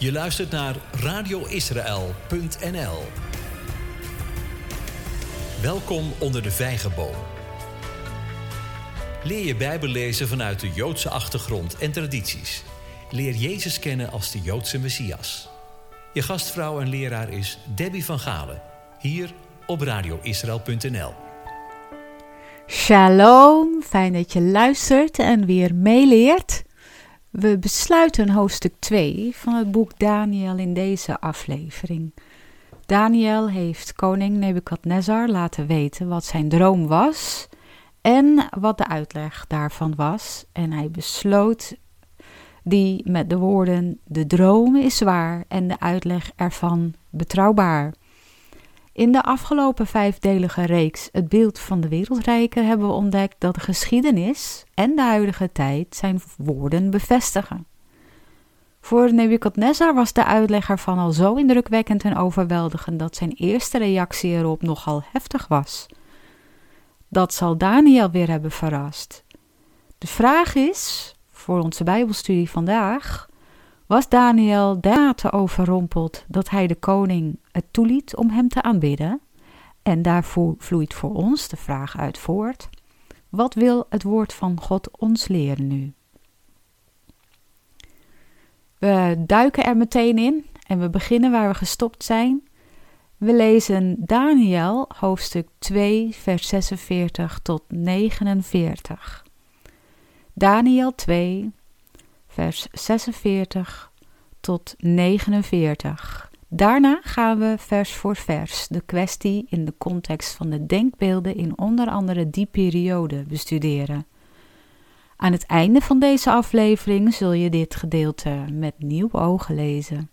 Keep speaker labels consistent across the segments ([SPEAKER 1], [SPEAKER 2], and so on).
[SPEAKER 1] Je luistert naar radioisrael.nl. Welkom onder de vijgenboom. Leer je Bijbel lezen vanuit de Joodse achtergrond en tradities. Leer Jezus kennen als de Joodse Messias. Je gastvrouw en leraar is Debbie van Galen, hier op radioisrael.nl.
[SPEAKER 2] Shalom, fijn dat je luistert en weer meeleert. We besluiten hoofdstuk 2 van het boek Daniel in deze aflevering. Daniel heeft koning Nebukadnezar laten weten wat zijn droom was en wat de uitleg daarvan was. En hij besloot die met de woorden: De droom is waar en de uitleg ervan betrouwbaar. In de afgelopen vijfdelige reeks Het beeld van de wereldrijken hebben we ontdekt dat de geschiedenis en de huidige tijd zijn woorden bevestigen. Voor Nebukadnezar was de uitleg ervan al zo indrukwekkend en overweldigend dat zijn eerste reactie erop nogal heftig was. Dat zal Daniel weer hebben verrast. De vraag is, voor onze Bijbelstudie vandaag, was Daniel dermate overrompeld dat hij de koning het toeliet om hem te aanbidden? En daarvoor vloeit voor ons de vraag uit voort: wat wil het woord van God ons leren nu? We duiken er meteen in en we beginnen waar we gestopt zijn. We lezen Daniel hoofdstuk 2, vers 46 tot 49. Daniel 2, vers 46 tot 49. Daarna gaan we vers voor vers de kwestie in de context van de denkbeelden in onder andere die periode bestuderen. Aan het einde van deze aflevering zul je dit gedeelte met nieuwe ogen lezen.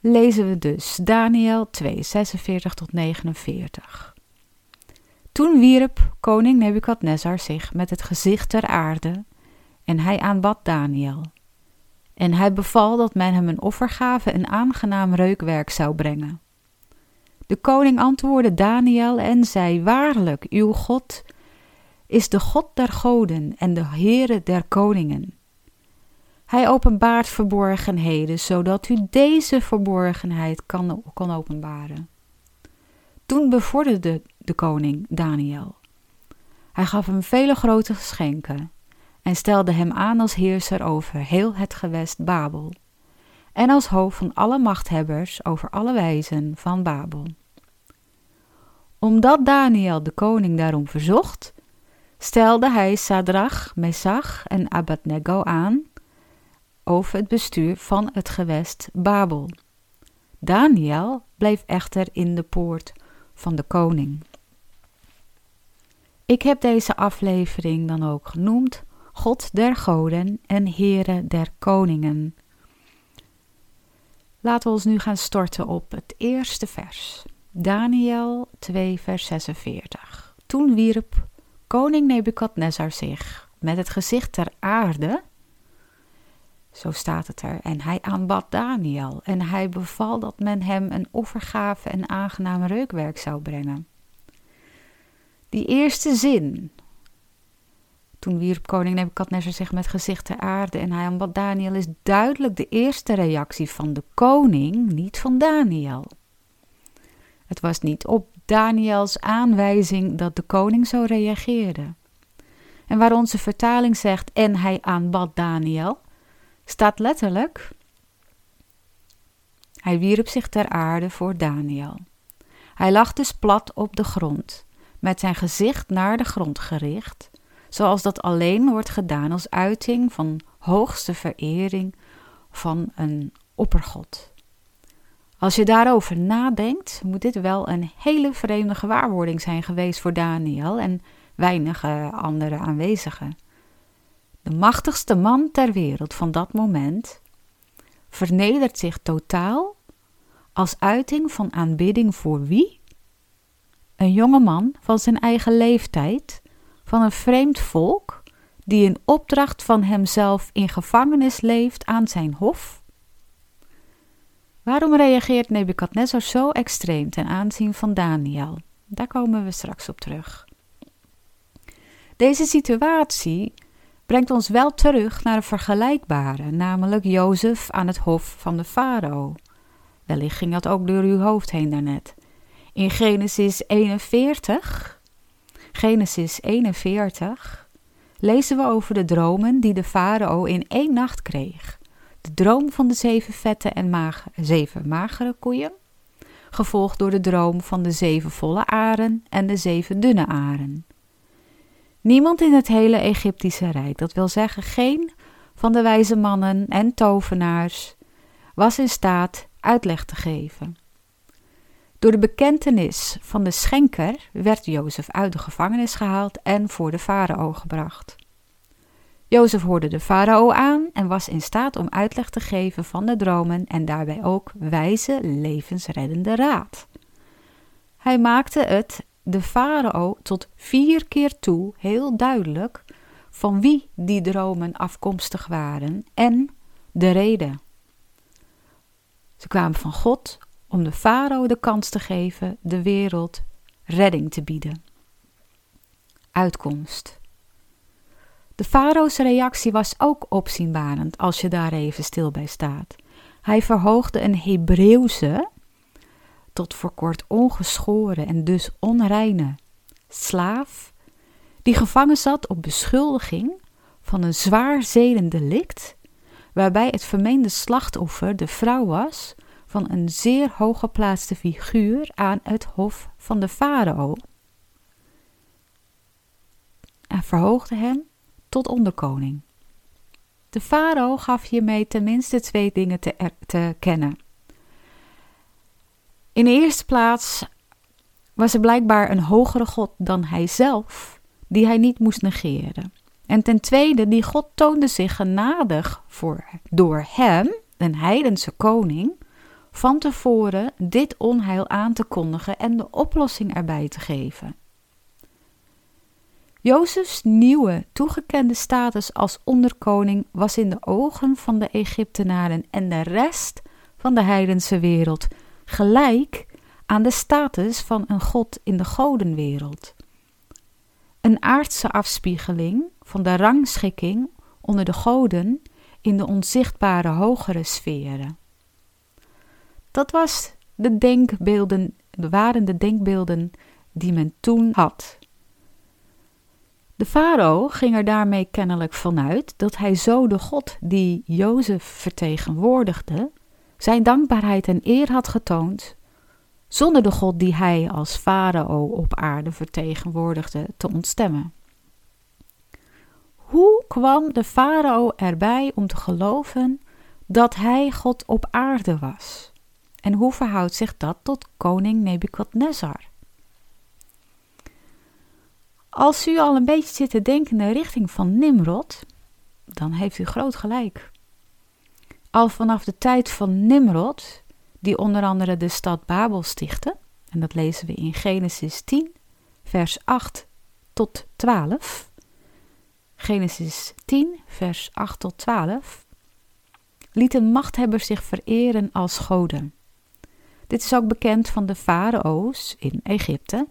[SPEAKER 2] Lezen we dus Daniel 2, 46 tot 49. Toen wierp koning Nebukadnezar zich met het gezicht ter aarde en hij aanbad Daniel. En hij beval dat men hem een offergave en aangenaam reukwerk zou brengen. De koning antwoordde Daniel en zei: Waarlijk, uw God is de God der goden en de Heere der koningen. Hij openbaart verborgenheden, zodat u deze verborgenheid kan, kan openbaren. Toen bevorderde de koning Daniel. Hij gaf hem vele grote geschenken en stelde hem aan als heerser over heel het gewest Babel en als hoofd van alle machthebbers over alle wijzen van Babel. Omdat Daniel de koning daarom verzocht, stelde hij Sadrach, Mesach en Abednego aan over het bestuur van het gewest Babel. Daniel bleef echter in de poort van de koning. Ik heb deze aflevering dan ook genoemd God der goden en Heere der koningen. Laten we ons nu gaan storten op het eerste vers. Daniel 2 vers 46. Toen wierp koning Nebukadnezar zich met het gezicht ter aarde, zo staat het er, en hij aanbad Daniel en hij beval dat men hem een offergave en aangenaam reukwerk zou brengen. Die eerste zin, toen wierp koning Nebukadnezar zich met gezicht ter aarde en hij aanbad Daniel, is duidelijk de eerste reactie van de koning, niet van Daniel. Het was niet op Daniels aanwijzing dat de koning zo reageerde. En waar onze vertaling zegt en hij aanbad Daniel, staat letterlijk: Hij wierp zich ter aarde voor Daniel. Hij lag dus plat op de grond, met zijn gezicht naar de grond gericht, zoals dat alleen wordt gedaan als uiting van hoogste verering van een oppergod. Als je daarover nadenkt, moet dit wel een hele vreemde gewaarwording zijn geweest voor Daniel en weinige andere aanwezigen. De machtigste man ter wereld van dat moment vernedert zich totaal als uiting van aanbidding voor wie? Een jonge man van zijn eigen leeftijd, van een vreemd volk, die in opdracht van hemzelf in gevangenis leeft aan zijn hof? Waarom reageert Nebukadnezar zo extreem ten aanzien van Daniel? Daar komen we straks op terug. Deze situatie brengt ons wel terug naar een vergelijkbare, namelijk Jozef aan het hof van de farao. Wellicht ging dat ook door uw hoofd heen daarnet. In Genesis 41, Genesis 41, lezen we over de dromen die de farao in één nacht kreeg. De droom van de zeven vette en zeven magere koeien, gevolgd door de droom van de zeven volle aren en de zeven dunne aren. Niemand in het hele Egyptische Rijk, dat wil zeggen geen van de wijze mannen en tovenaars, was in staat uitleg te geven. Door de bekentenis van de schenker werd Jozef uit de gevangenis gehaald en voor de farao gebracht. Jozef hoorde de farao aan en was in staat om uitleg te geven van de dromen en daarbij ook wijze levensreddende raad. Hij maakte het de farao tot vier keer toe heel duidelijk van wie die dromen afkomstig waren en de reden. Ze kwamen van God om de farao de kans te geven de wereld redding te bieden. Uitkomst. De farao's reactie was ook opzienbarend als je daar even stil bij staat. Hij verhoogde een Hebreeuwse tot voor kort ongeschoren en dus onreine slaaf, die gevangen zat op beschuldiging van een zwaar zedendelict, waarbij het vermeende slachtoffer de vrouw was van een zeer hooggeplaatste figuur aan het hof van de farao. En verhoogde hem tot onderkoning. De farao gaf hiermee tenminste twee dingen te, kennen. In de eerste plaats was er blijkbaar een hogere God dan hij zelf, die hij niet moest negeren. En ten tweede, die God toonde zich genadig voor, door hem, een heidense koning, van tevoren dit onheil aan te kondigen en de oplossing erbij te geven. Jozefs nieuwe toegekende status als onderkoning was in de ogen van de Egyptenaren en de rest van de heidense wereld gelijk aan de status van een god in de godenwereld. Een aardse afspiegeling van de rangschikking onder de goden in de onzichtbare hogere sferen. Dat was de denkbeelden, waren de denkbeelden die men toen had. De farao ging er daarmee kennelijk vanuit dat hij zo de God die Jozef vertegenwoordigde, zijn dankbaarheid en eer had getoond, zonder de God die hij als farao op aarde vertegenwoordigde te ontstemmen. Hoe kwam de farao erbij om te geloven dat hij God op aarde was? En hoe verhoudt zich dat tot koning Nebukadnezar? Als u al een beetje zit te denken in de richting van Nimrod, dan heeft u groot gelijk. Al vanaf de tijd van Nimrod, die onder andere de stad Babel stichtte, en dat lezen we in Genesis 10, vers 8 tot 12. Genesis 10, vers 8 tot 12. Lieten machthebbers zich vereren als goden. Dit is ook bekend van de farao's in Egypte.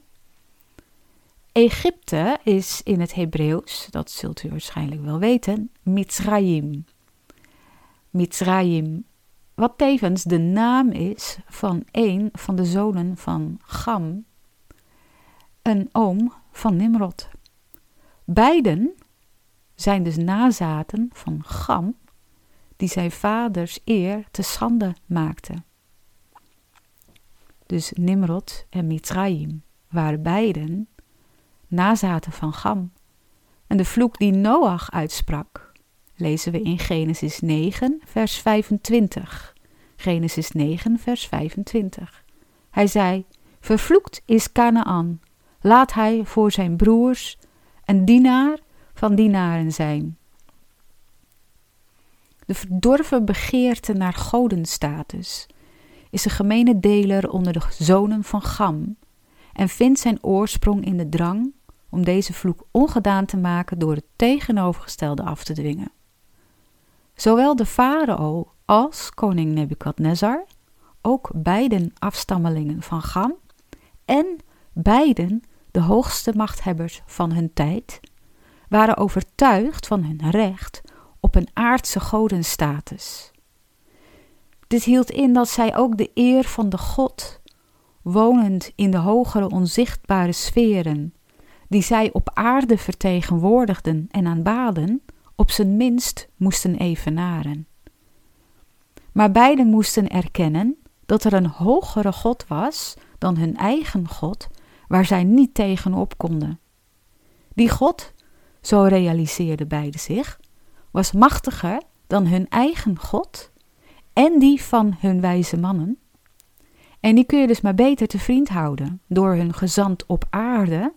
[SPEAKER 2] Egypte is in het Hebreeuws, dat zult u waarschijnlijk wel weten, Mitzrayim. Mitzrayim, wat tevens de naam is van een van de zonen van Gam, een oom van Nimrod. Beiden zijn dus nazaten van Gam, die zijn vaders eer te schande maakte. Dus Nimrod en Mitzrayim waren beiden nazaten van Gam. En de vloek die Noach uitsprak, lezen we in Genesis 9, vers 25. Genesis 9, vers 25. Hij zei: Vervloekt is Canaan, laat hij voor zijn broers een dienaar van dienaren zijn. De verdorven begeerte naar godenstatus is een gemene deler onder de zonen van Gam en vindt zijn oorsprong in de drang om deze vloek ongedaan te maken door het tegenovergestelde af te dwingen. Zowel de farao als koning Nebukadnezar, ook beiden afstammelingen van Gam, en beiden de hoogste machthebbers van hun tijd, waren overtuigd van hun recht op een aardse godenstatus. Dit hield in dat zij ook de eer van de God, wonend in de hogere onzichtbare sferen, die zij op aarde vertegenwoordigden en aanbaden, op zijn minst moesten evenaren. Maar beiden moesten erkennen dat er een hogere God was dan hun eigen God, waar zij niet tegenop konden. Die God, zo realiseerden beiden zich, was machtiger dan hun eigen God en die van hun wijze mannen. En die kun je dus maar beter te vriend houden door hun gezant op aarde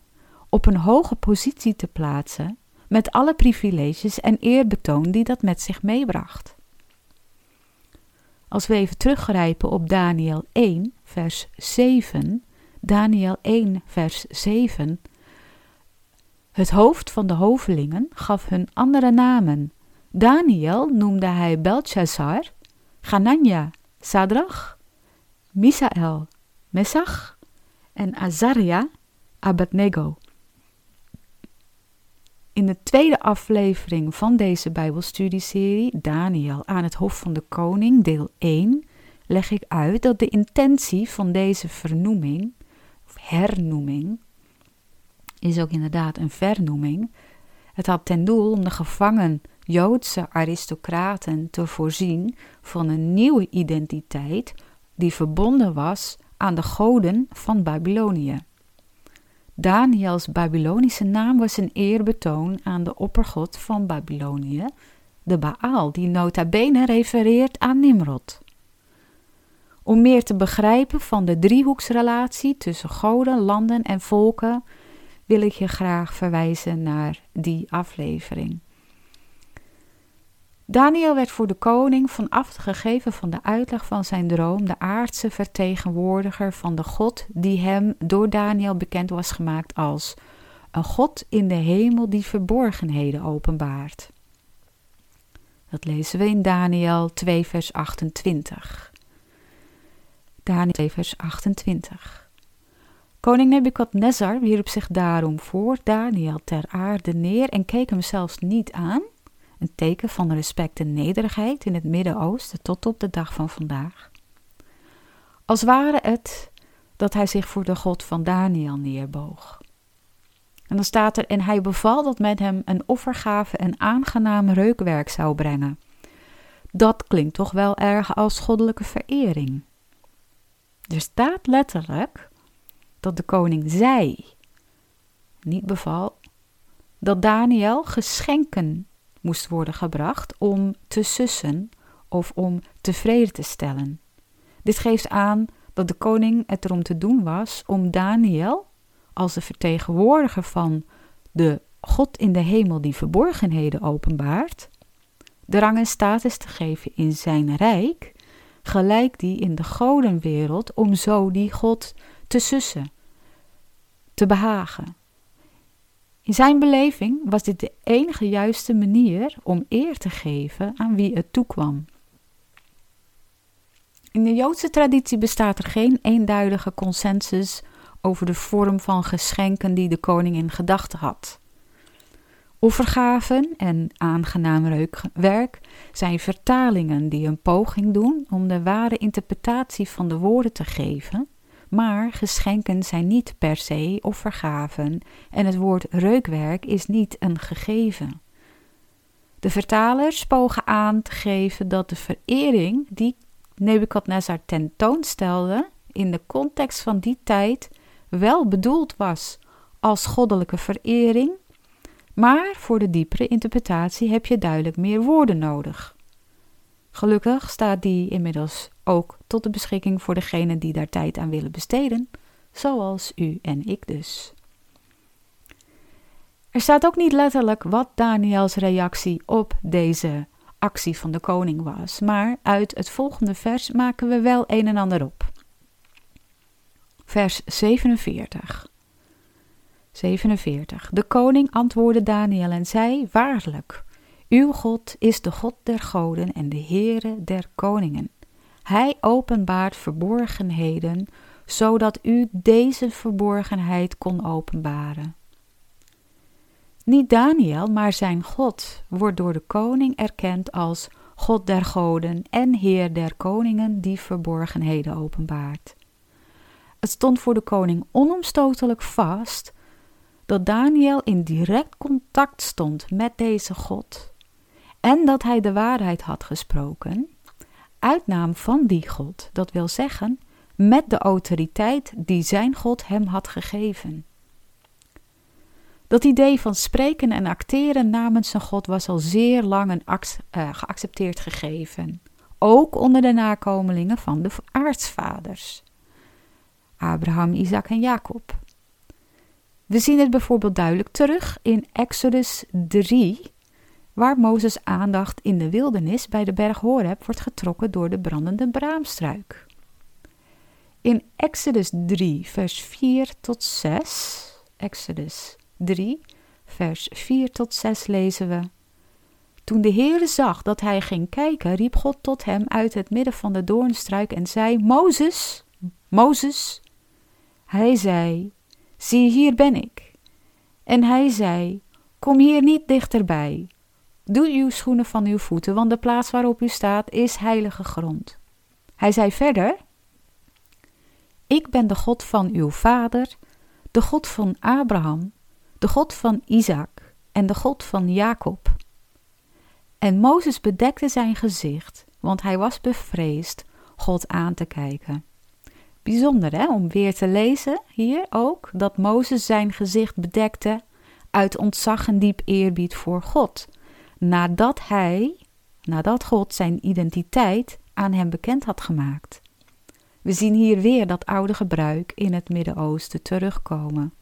[SPEAKER 2] op een hoge positie te plaatsen met alle privileges en eerbetoon die dat met zich meebracht. Als we even teruggrijpen op Daniel 1, vers 7, Daniel 1, vers 7. Het hoofd van de hovelingen gaf hun andere namen. Daniel noemde hij Belshazzar, Ganania, Sadrach, Misael, Mesach en Azaria, Abednego. In de tweede aflevering van deze Bijbelstudieserie, Daniel aan het Hof van de Koning, deel 1, leg ik uit dat de intentie van deze vernoeming, of hernoeming, is ook inderdaad een vernoeming. Het had ten doel om de gevangen Joodse aristocraten te voorzien van een nieuwe identiteit die verbonden was aan de goden van Babylonië. Daniels Babylonische naam was een eerbetoon aan de oppergod van Babylonië, de Baal, die nota bene refereert aan Nimrod. Om meer te begrijpen van de driehoeksrelatie tussen goden, landen en volken, wil ik je graag verwijzen naar die aflevering. Daniel werd voor de koning vanaf gegeven van de uitleg van zijn droom de aardse vertegenwoordiger van de God die hem door Daniel bekend was gemaakt als een God in de hemel die verborgenheden openbaart. Dat lezen we in Daniel 2 vers 28. Daniel 2 vers 28. Koning Nebukadnezar wierp zich daarom voor Daniel ter aarde neer en keek hem zelfs niet aan een teken van respect en nederigheid in het Midden-Oosten tot op de dag van vandaag. Als ware het dat hij zich voor de God van Daniel neerboog. En dan staat er: En hij beval dat men hem een offergave en aangenaam reukwerk zou brengen. Dat klinkt toch wel erg als goddelijke verering. Er staat letterlijk dat de koning zei, niet beval, dat Daniel geschenken moest worden gebracht om te sussen of om tevreden te stellen. Dit geeft aan dat de koning het erom te doen was om Daniel, als de vertegenwoordiger van de God in de hemel die verborgenheden openbaart, de rang en status te geven in zijn rijk, gelijk die in de godenwereld, om zo die God te sussen, te behagen. In zijn beleving was dit de enige juiste manier om eer te geven aan wie het toekwam. In de Joodse traditie bestaat er geen eenduidige consensus over de vorm van geschenken die de koning in gedachten had. Offergaven en aangenaam reukwerk zijn vertalingen die een poging doen om de ware interpretatie van de woorden te geven maar geschenken zijn niet per se offergaven en het woord reukwerk is niet een gegeven. De vertalers pogen aan te geven dat de verering die Nebukadnezar tentoonstelde in de context van die tijd wel bedoeld was als goddelijke verering, maar voor de diepere interpretatie heb je duidelijk meer woorden nodig. Gelukkig staat die inmiddels ook tot de beschikking voor degenen die daar tijd aan willen besteden, zoals u en ik dus. Er staat ook niet letterlijk wat Daniels reactie op deze actie van de koning was, maar uit het volgende vers maken we wel een en ander op. Vers 47. 47. De koning antwoordde Daniel en zei: Waarlijk, uw God is de God der goden en de Heere der koningen. Hij openbaart verborgenheden, zodat u deze verborgenheid kon openbaren. Niet Daniel, maar zijn God wordt door de koning erkend als God der goden en Heer der koningen die verborgenheden openbaart. Het stond voor de koning onomstotelijk vast dat Daniel in direct contact stond met deze God en dat hij de waarheid had gesproken, uitnaam van die God, dat wil zeggen met de autoriteit die zijn God hem had gegeven. Dat idee van spreken en acteren namens zijn God was al zeer lang een uh, geaccepteerd gegeven, ook onder de nakomelingen van de aartsvaders. Abraham, Isaac en Jacob. We zien het bijvoorbeeld duidelijk terug in Exodus 3, waar Mozes aandacht in de wildernis bij de berg Horeb wordt getrokken door de brandende braamstruik. In Exodus 3, vers 4 tot 6, Exodus 3, vers 4 tot 6 lezen we. Toen de Heer zag dat hij ging kijken, riep God tot hem uit het midden van de doornstruik en zei: Mozes, Mozes. Hij zei: Zie, hier ben ik. En hij zei: Kom hier niet dichterbij. Doe uw schoenen van uw voeten, want de plaats waarop u staat is heilige grond. Hij zei verder: Ik ben de God van uw vader, de God van Abraham, de God van Isaac en de God van Jacob. En Mozes bedekte zijn gezicht, want hij was bevreesd God aan te kijken. Bijzonder hè, om weer te lezen hier ook dat Mozes zijn gezicht bedekte uit ontzag en diep eerbied voor God, nadat hij, nadat God zijn identiteit aan hem bekend had gemaakt. We zien hier weer dat oude gebruik in het Midden-Oosten terugkomen.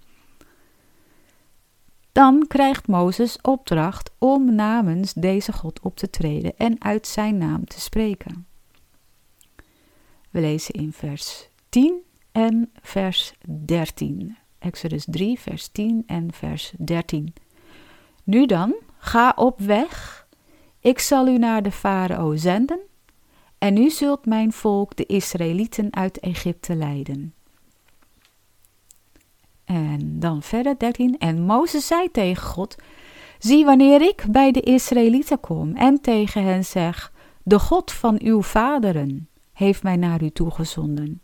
[SPEAKER 2] Dan krijgt Mozes opdracht om namens deze God op te treden en uit zijn naam te spreken. We lezen in vers 10 en vers 13. Exodus 3, vers 10 en vers 13. Nu dan, ga op weg. Ik zal u naar de farao zenden. En u zult mijn volk, de Israëlieten, uit Egypte leiden. En dan verder 13. En Mozes zei tegen God: Zie wanneer ik bij de Israëlieten kom en tegen hen zeg: De God van uw vaderen heeft mij naar u toegezonden.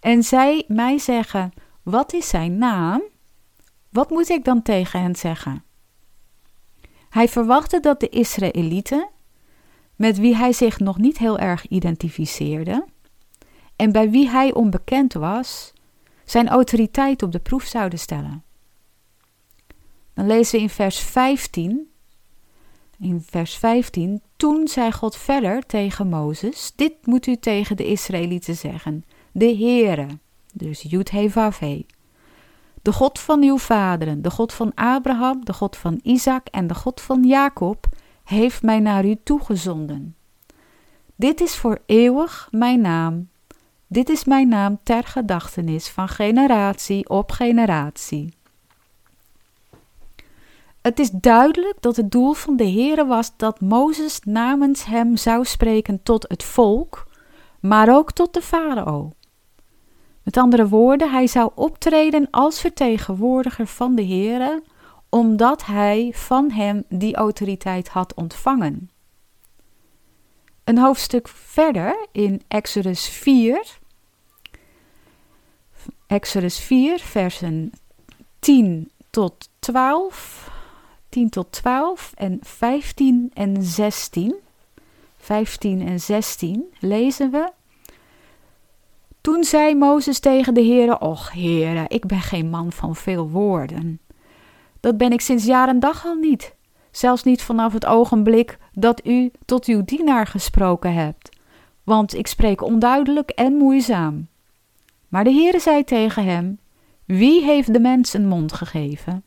[SPEAKER 2] En zij mij zeggen: Wat is zijn naam? Wat moet ik dan tegen hen zeggen? Hij verwachtte dat de Israëlieten, met wie hij zich nog niet heel erg identificeerde en bij wie hij onbekend was, zijn autoriteit op de proef zouden stellen. Dan lezen we in vers 15. In vers 15. Toen zei God verder tegen Mozes: Dit moet u tegen de Israëlieten zeggen. De Heere, dus Jud de God van uw vaderen, de God van Abraham, de God van Isaac en de God van Jacob, heeft mij naar u toegezonden. Dit is voor eeuwig mijn naam, dit is mijn naam ter gedachtenis van generatie op generatie. Het is duidelijk dat het doel van de Heere was dat Mozes namens hem zou spreken tot het volk, maar ook tot de farao. Met andere woorden, hij zou optreden als vertegenwoordiger van de Heere, omdat hij van hem die autoriteit had ontvangen. Een hoofdstuk verder in Exodus 4. Exodus 4, versen 10 tot 12. 10 tot 12 en 15 en 16. 15 en 16 lezen we. Toen zei Mozes tegen de Heere: Och, Heere, ik ben geen man van veel woorden. Dat ben ik sinds jaar en dag al niet zelfs niet vanaf het ogenblik dat u tot uw dienaar gesproken hebt, want ik spreek onduidelijk en moeizaam. Maar de Heere zei tegen hem: Wie heeft de mens een mond gegeven?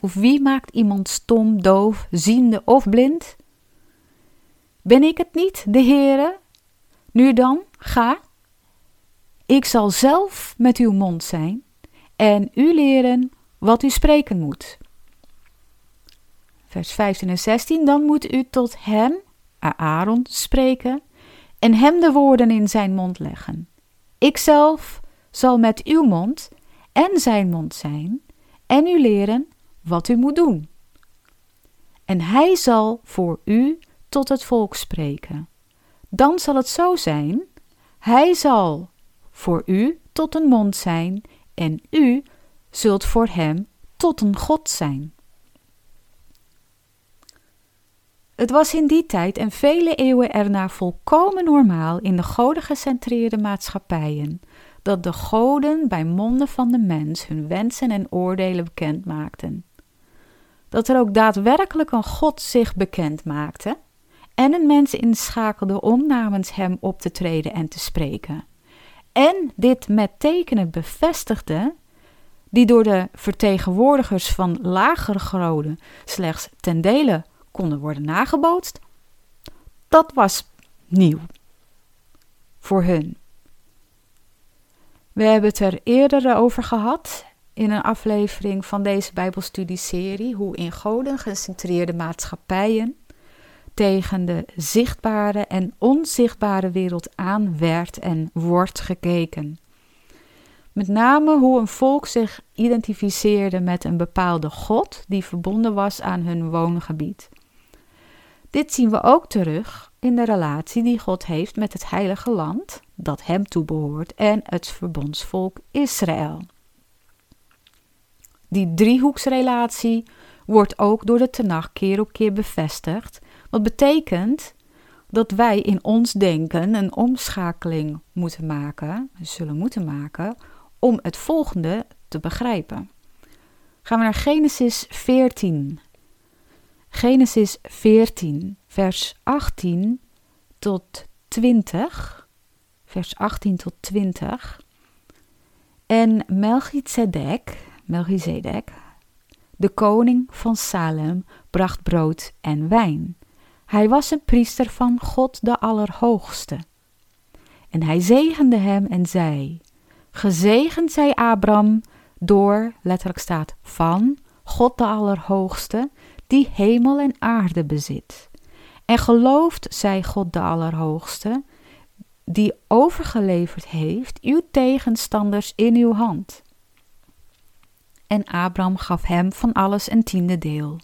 [SPEAKER 2] Of wie maakt iemand stom, doof, ziende of blind? Ben ik het niet, de Heere? Nu dan, ga. Ik zal zelf met uw mond zijn en u leren wat u spreken moet vers 15 en 16, dan moet u tot hem, Aaron, spreken en hem de woorden in zijn mond leggen. Ikzelf zal met uw mond en zijn mond zijn en u leren wat u moet doen. En hij zal voor u tot het volk spreken. Dan zal het zo zijn: hij zal voor u tot een mond zijn, en u zult voor hem tot een God zijn. Het was in die tijd en vele eeuwen erna volkomen normaal in de godengecentreerde maatschappijen dat de goden bij monden van de mens hun wensen en oordelen bekend maakten. Dat er ook daadwerkelijk een God zich bekend maakte en een mens inschakelde om namens hem op te treden en te spreken. En dit met tekenen bevestigde, die door de vertegenwoordigers van lagere goden slechts ten dele konden worden nagebootst, dat was nieuw voor hun. We hebben het er eerder over gehad in een aflevering van deze Bijbelstudieserie hoe in goden gecentreerde maatschappijen tegen de zichtbare en onzichtbare wereld aan werd en wordt gekeken. Met name hoe een volk zich identificeerde met een bepaalde God die verbonden was aan hun woongebied. Dit zien we ook terug in de relatie die God heeft met het heilige land dat hem toebehoort en het verbondsvolk Israël. Die driehoeksrelatie wordt ook door de Tenach keer op keer bevestigd, wat betekent dat wij in ons denken een omschakeling moeten maken, zullen moeten maken, om het volgende te begrijpen. Gaan we naar Genesis 14. Genesis 14, vers 18 tot 20. Vers 18 tot 20. En Melchizedek, Melchizedek, de koning van Salem, bracht brood en wijn. Hij was een priester van God de Allerhoogste. En hij zegende hem en zei: Gezegend zij Abram door, letterlijk staat van, God de Allerhoogste, die hemel en aarde bezit. En gelooft zij God de Allerhoogste, die overgeleverd heeft uw tegenstanders in uw hand. En Abraham gaf hem van alles een tiende deel.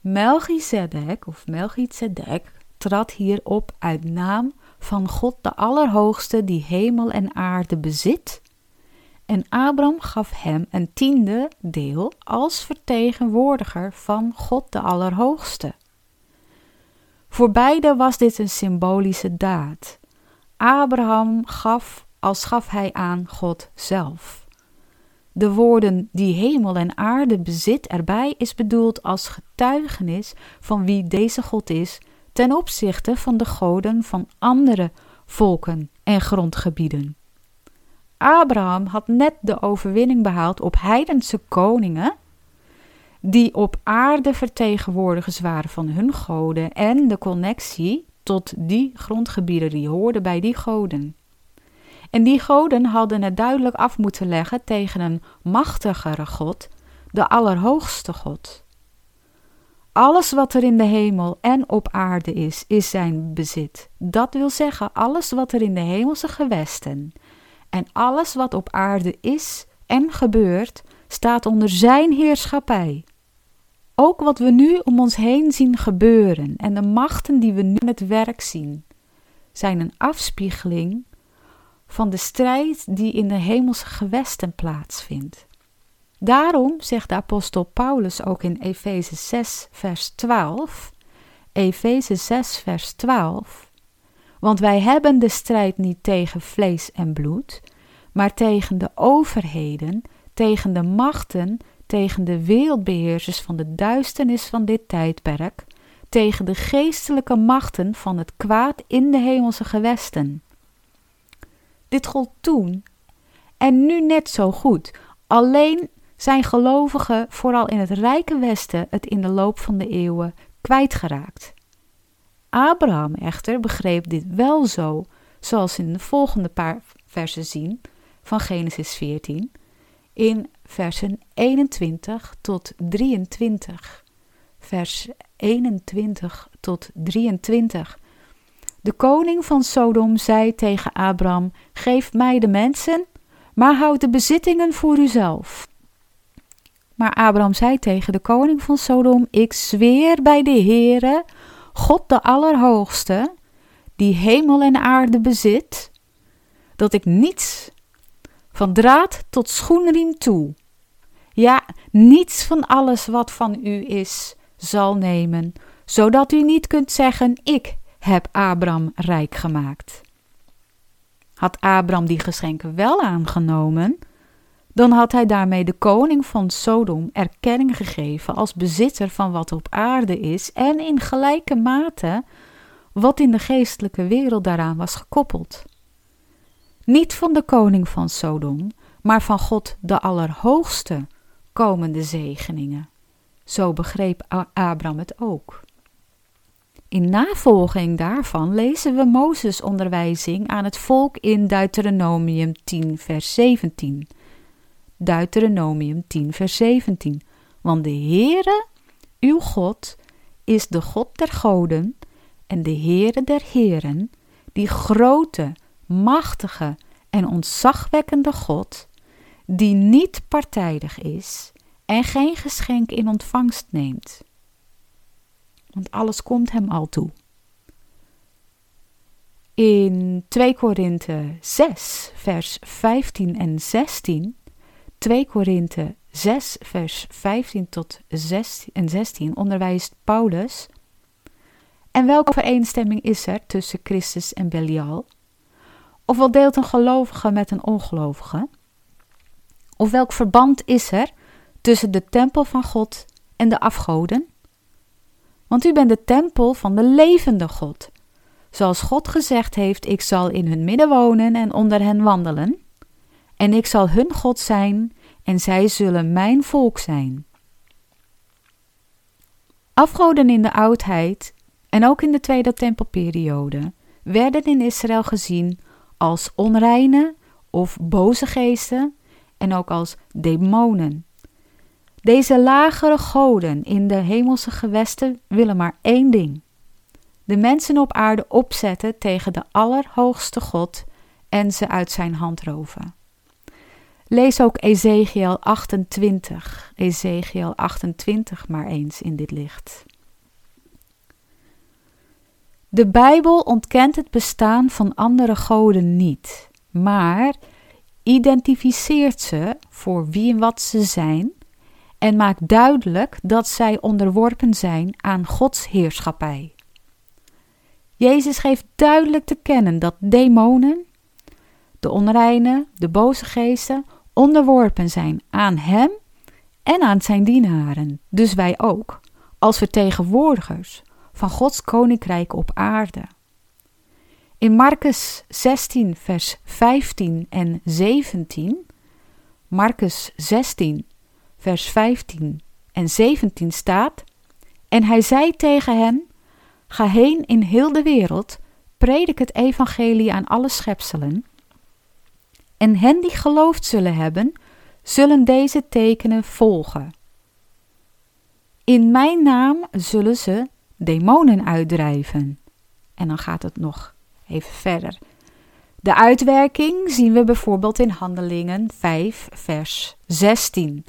[SPEAKER 2] Melchizedek of Melchizedek trad hierop uit naam van God de Allerhoogste die hemel en aarde bezit. En Abraham gaf hem een tiende deel als vertegenwoordiger van God de Allerhoogste. Voor beide was dit een symbolische daad. Abraham gaf als gaf hij aan God zelf. De woorden die hemel en aarde bezit erbij is bedoeld als getuigenis van wie deze God is ten opzichte van de goden van andere volken en grondgebieden. Abraham had net de overwinning behaald op heidense koningen die op aarde vertegenwoordigers waren van hun goden en de connectie tot die grondgebieden die hoorden bij die goden. En die goden hadden het duidelijk af moeten leggen tegen een machtigere God, de Allerhoogste God. Alles wat er in de hemel en op aarde is, is zijn bezit. Dat wil zeggen, alles wat er in de hemelse gewesten en alles wat op aarde is en gebeurt, staat onder zijn heerschappij. Ook wat we nu om ons heen zien gebeuren en de machten die we nu met werk zien, zijn een afspiegeling van de strijd die in de hemelse gewesten plaatsvindt. Daarom zegt de apostel Paulus ook in Efeze 6, vers 12, Efeze 6, vers 12, want wij hebben de strijd niet tegen vlees en bloed, maar tegen de overheden, tegen de machten, tegen de wereldbeheersers van de duisternis van dit tijdperk, tegen de geestelijke machten van het kwaad in de hemelse gewesten. Dit gold toen en nu net zo goed. Alleen zijn gelovigen, vooral in het rijke Westen, het in de loop van de eeuwen kwijtgeraakt. Abraham echter begreep dit wel zo, zoals in de volgende paar versen zien van Genesis 14, in versen 21 tot 23. Vers 21 tot 23. De koning van Sodom zei tegen Abram: Geef mij de mensen, maar houd de bezittingen voor uzelf. maar Abraham zei tegen de koning van Sodom: Ik zweer bij de Heere, God de Allerhoogste, die hemel en aarde bezit, dat ik niets van draad tot schoenriem toe, ja, niets van alles wat van u is, zal nemen, zodat u niet kunt zeggen: Ik heb Abraham rijk gemaakt. Had Abraham die geschenken wel aangenomen, dan had hij daarmee de koning van Sodom erkenning gegeven als bezitter van wat op aarde is en in gelijke mate wat in de geestelijke wereld daaraan was gekoppeld. Niet van de koning van Sodom, maar van God de Allerhoogste komende zegeningen. Zo begreep Abraham het ook. In navolging daarvan lezen we Mozes' onderwijzing aan het volk in Deuteronomium 10, vers 17. Deuteronomium 10, vers 17. Want de Heere, uw God, is de God der goden en de Heere der heren, die grote, machtige en ontzagwekkende God, die niet partijdig is en geen geschenk in ontvangst neemt. Want alles komt hem al toe. In 2 Korinthe 6, vers 15 en 16 2 Korinthe 6, vers 15 tot 16 en 16 onderwijst Paulus. En welke overeenstemming is er tussen Christus en Belial? Of wat deelt een gelovige met een ongelovige? Of welk verband is er tussen de tempel van God en de afgoden? Want u bent de tempel van de levende God. Zoals God gezegd heeft: Ik zal in hun midden wonen en onder hen wandelen en ik zal hun God zijn, en zij zullen mijn volk zijn. Afgoden in de oudheid en ook in de Tweede Tempelperiode werden in Israël gezien als onreine of boze geesten en ook als demonen. Deze lagere goden in de hemelse gewesten willen maar één ding: de mensen op aarde opzetten tegen de Allerhoogste God en ze uit zijn hand roven. Lees ook Ezekiel 28, Ezekiel 28 maar eens in dit licht. De Bijbel ontkent het bestaan van andere goden niet, maar identificeert ze voor wie en wat ze zijn en maakt duidelijk dat zij onderworpen zijn aan Gods heerschappij. Jezus geeft duidelijk te kennen dat demonen, de onreine, de boze geesten onderworpen zijn aan Hem en aan Zijn dienaren, dus wij ook, als vertegenwoordigers van Gods koninkrijk op aarde. In Marcus 16, vers 15 en 17, Marcus 16, vers 15 en 17 staat: En hij zei tegen hen: Ga heen in heel de wereld, predik het evangelie aan alle schepselen. En hen die geloofd zullen hebben, zullen deze tekenen volgen. In mijn naam zullen ze demonen uitdrijven. En dan gaat het nog even verder. De uitwerking zien we bijvoorbeeld in Handelingen 5, vers 16.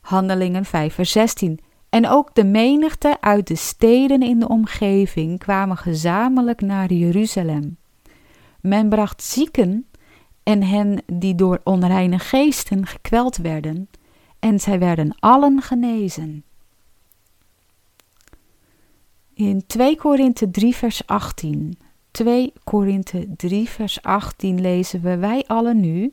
[SPEAKER 2] Handelingen 5, vers 16. En ook de menigte uit de steden in de omgeving kwamen gezamenlijk naar Jeruzalem. Men bracht zieken en hen die door onreine geesten gekweld werden, en zij werden allen genezen. In 2 Korinthe 3 vers 18, 2 Korinthe 3 vers 18 lezen we wij allen nu,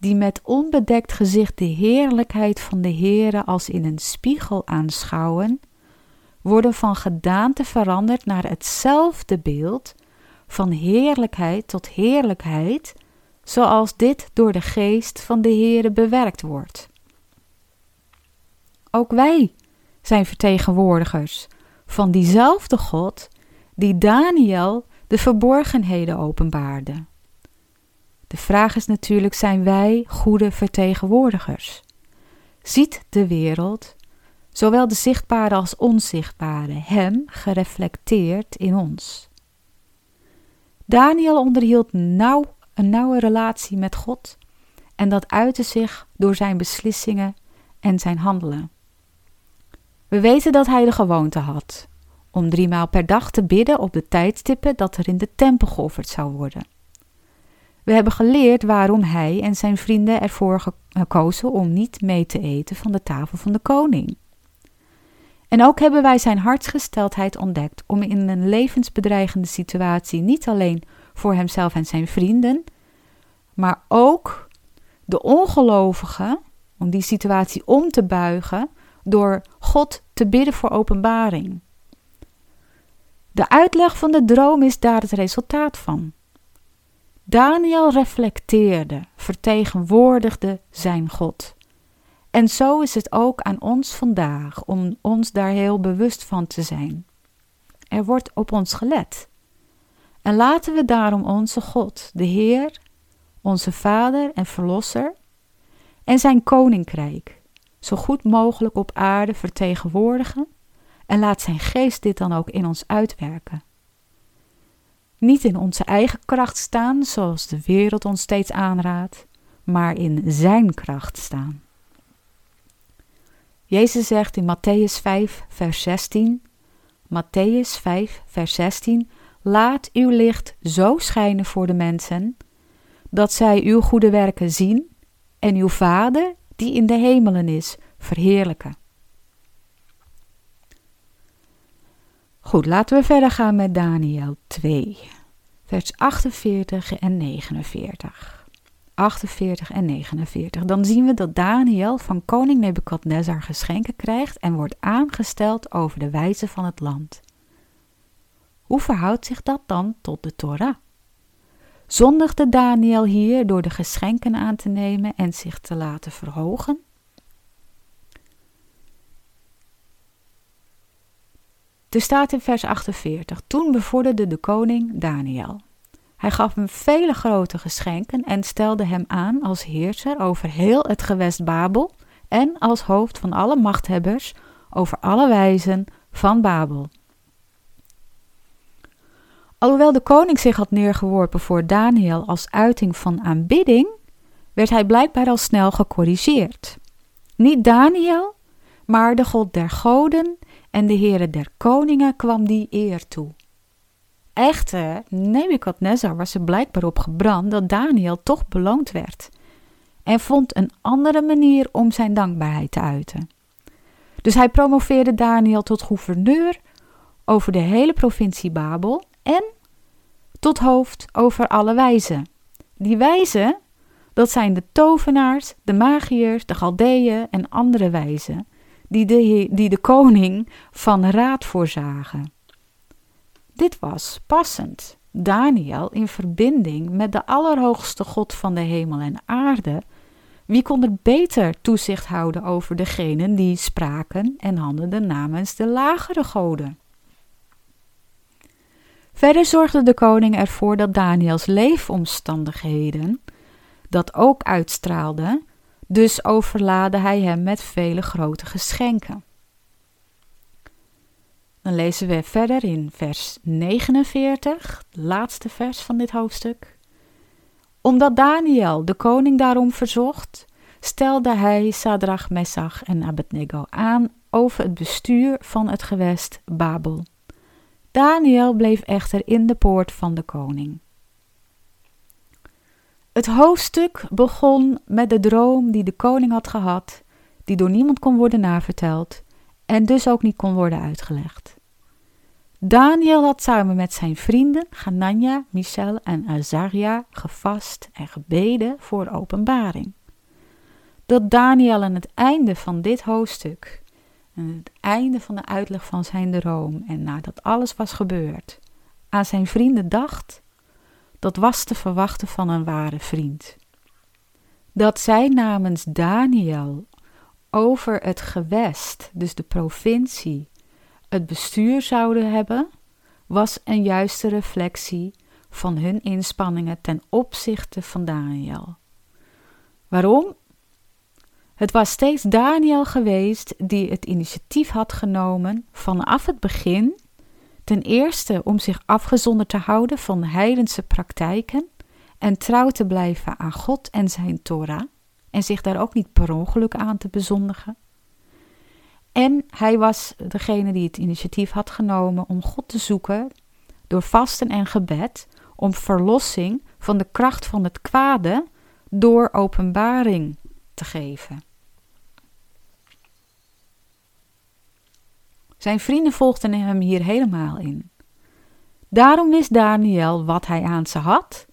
[SPEAKER 2] die met onbedekt gezicht de heerlijkheid van de Heere als in een spiegel aanschouwen, worden van gedaante veranderd naar hetzelfde beeld, van heerlijkheid tot heerlijkheid, zoals dit door de geest van de Heere bewerkt wordt. Ook wij zijn vertegenwoordigers van diezelfde God die Daniel de verborgenheden openbaarde. De vraag is natuurlijk: zijn wij goede vertegenwoordigers? Ziet de wereld, zowel de zichtbare als onzichtbare, Hem gereflecteerd in ons? Daniel onderhield nauw een nauwe relatie met God en dat uitte zich door zijn beslissingen en zijn handelen. We weten dat hij de gewoonte had om driemaal per dag te bidden op de tijdstippen dat er in de tempel geofferd zou worden. We hebben geleerd waarom hij en zijn vrienden ervoor gekozen om niet mee te eten van de tafel van de koning. En ook hebben wij zijn hartsgesteldheid ontdekt om in een levensbedreigende situatie niet alleen voor hemzelf en zijn vrienden, maar ook de ongelovigen, om die situatie om te buigen door God te bidden voor openbaring. De uitleg van de droom is daar het resultaat van. Daniel reflecteerde, vertegenwoordigde zijn God. En zo is het ook aan ons vandaag om ons daar heel bewust van te zijn. Er wordt op ons gelet. En laten we daarom onze God, de Heer, onze Vader en Verlosser, en zijn koninkrijk zo goed mogelijk op aarde vertegenwoordigen en laat zijn geest dit dan ook in ons uitwerken. Niet in onze eigen kracht staan, zoals de wereld ons steeds aanraadt, maar in zijn kracht staan. Jezus zegt in Matthäus 5, vers 16: Matthäus 5, vers 16: Laat uw licht zo schijnen voor de mensen, dat zij uw goede werken zien en uw Vader, die in de hemelen is, verheerlijken. Goed, laten we verder gaan met Daniel 2, vers 48 en 49. 48 en 49. Dan zien we dat Daniel van koning Nebukadnezar geschenken krijgt en wordt aangesteld over de wijze van het land. Hoe verhoudt zich dat dan tot de Torah? Zondigde Daniel hier door de geschenken aan te nemen en zich te laten verhogen? Er staat in vers 48: Toen bevorderde de koning Daniel. Hij gaf hem vele grote geschenken en stelde hem aan als heerser over heel het gewest Babel en als hoofd van alle machthebbers over alle wijzen van Babel. Alhoewel de koning zich had neergeworpen voor Daniel als uiting van aanbidding, werd hij blijkbaar al snel gecorrigeerd. Niet Daniel, maar de God der goden en de Heere der koningen kwam die eer toe. Echter, Nebukadnezar was er blijkbaar op gebrand dat Daniel toch beloond werd en vond een andere manier om zijn dankbaarheid te uiten. Dus hij promoveerde Daniel tot gouverneur over de hele provincie Babel en tot hoofd over alle wijzen. Die wijzen, dat zijn de tovenaars, de magiërs, de galdeeën en andere wijzen, die de, die de koning van raad voorzagen. Dit was passend. Daniel in verbinding met de Allerhoogste God van de hemel en aarde. Wie kon er beter toezicht houden over degenen die spraken en handelden namens de lagere goden? Verder zorgde de koning ervoor dat Daniels leefomstandigheden dat ook uitstraalde, dus overlaadde hij hem met vele grote geschenken. Dan lezen we verder in vers 49, het laatste vers van dit hoofdstuk. Omdat Daniel de koning daarom verzocht, stelde hij Sadrach, Messach en Abednego aan over het bestuur van het gewest Babel. Daniel bleef echter in de poort van de koning. Het hoofdstuk begon met de droom die de koning had gehad, die door niemand kon worden naverteld en dus ook niet kon worden uitgelegd. Daniel had samen met zijn vrienden Ganania, Michel en Azaria gevast en gebeden voor openbaring. Dat Daniel aan het einde van dit hoofdstuk, aan het einde van de uitleg van zijn droom en nadat alles was gebeurd, aan zijn vrienden dacht, dat was te verwachten van een ware vriend. Dat zij namens Daniel over het gewest, dus de provincie, het bestuur zouden hebben, was een juiste reflectie van hun inspanningen ten opzichte van Daniel. Waarom? Het was steeds Daniel geweest die het initiatief had genomen vanaf het begin Ten eerste om zich afgezonderd te houden van heidense praktijken en trouw te blijven aan God en zijn Torah. en zich daar ook niet per ongeluk aan te bezondigen. En hij was degene die het initiatief had genomen om God te zoeken door vasten en gebed, om verlossing van de kracht van het kwade door openbaring te geven. Zijn vrienden volgden hem hier helemaal in. Daarom wist Daniel wat hij aan ze had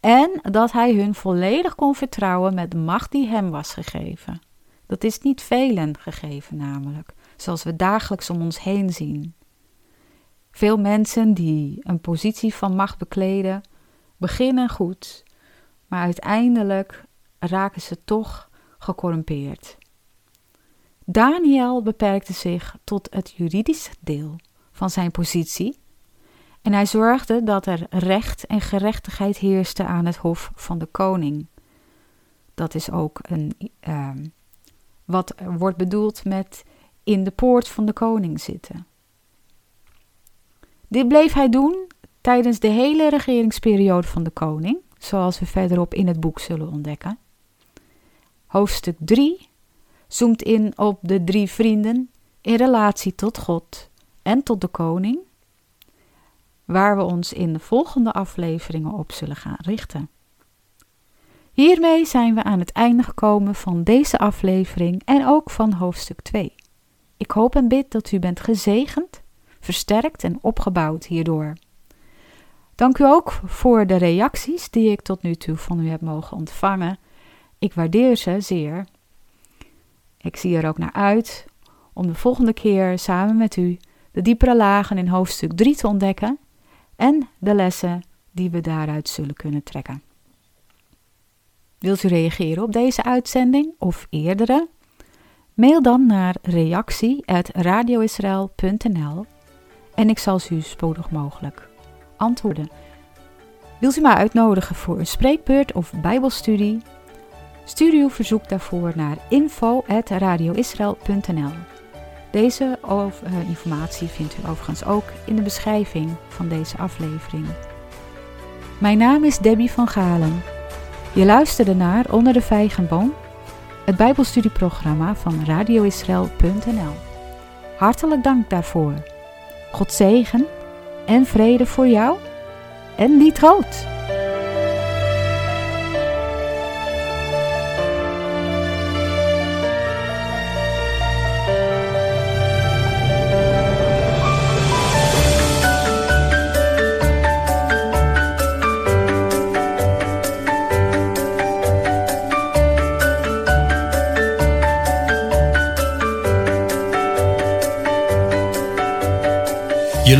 [SPEAKER 2] en dat hij hun volledig kon vertrouwen met de macht die hem was gegeven. Dat is niet velen gegeven, namelijk, zoals we dagelijks om ons heen zien. Veel mensen die een positie van macht bekleden, beginnen goed, maar uiteindelijk raken ze toch gecorrumpeerd. Daniel beperkte zich tot het juridische deel van zijn positie en hij zorgde dat er recht en gerechtigheid heerste aan het hof van de koning. Dat is ook een, uh, wat wordt bedoeld met in de poort van de koning zitten. Dit bleef hij doen tijdens de hele regeringsperiode van de koning, zoals we verderop in het boek zullen ontdekken. Hoofdstuk 3 zoomt in op de drie vrienden in relatie tot God en tot de koning, waar we ons in de volgende afleveringen op zullen gaan richten. Hiermee zijn we aan het einde gekomen van deze aflevering en ook van hoofdstuk 2. Ik hoop en bid dat u bent gezegend, versterkt en opgebouwd hierdoor. Dank u ook voor de reacties die ik tot nu toe van u heb mogen ontvangen. Ik waardeer ze zeer. Ik zie er ook naar uit om de volgende keer samen met u de diepere lagen in hoofdstuk 3 te ontdekken en de lessen die we daaruit zullen kunnen trekken. Wilt u reageren op deze uitzending of eerdere? Mail dan naar reactie.radioisrael.nl en ik zal u spoedig mogelijk antwoorden. Wilt u mij uitnodigen voor een spreekbeurt of bijbelstudie? Stuur uw verzoek daarvoor naar info.radioisrael.nl Deze eh, informatie vindt u overigens ook in de beschrijving van deze aflevering. Mijn naam is Debbie van Galen. Je luisterde naar Onder de Vijgenboom, het Bijbelstudieprogramma van radioisrael.nl. Hartelijk dank daarvoor. God zegen en vrede voor jou en niet rood.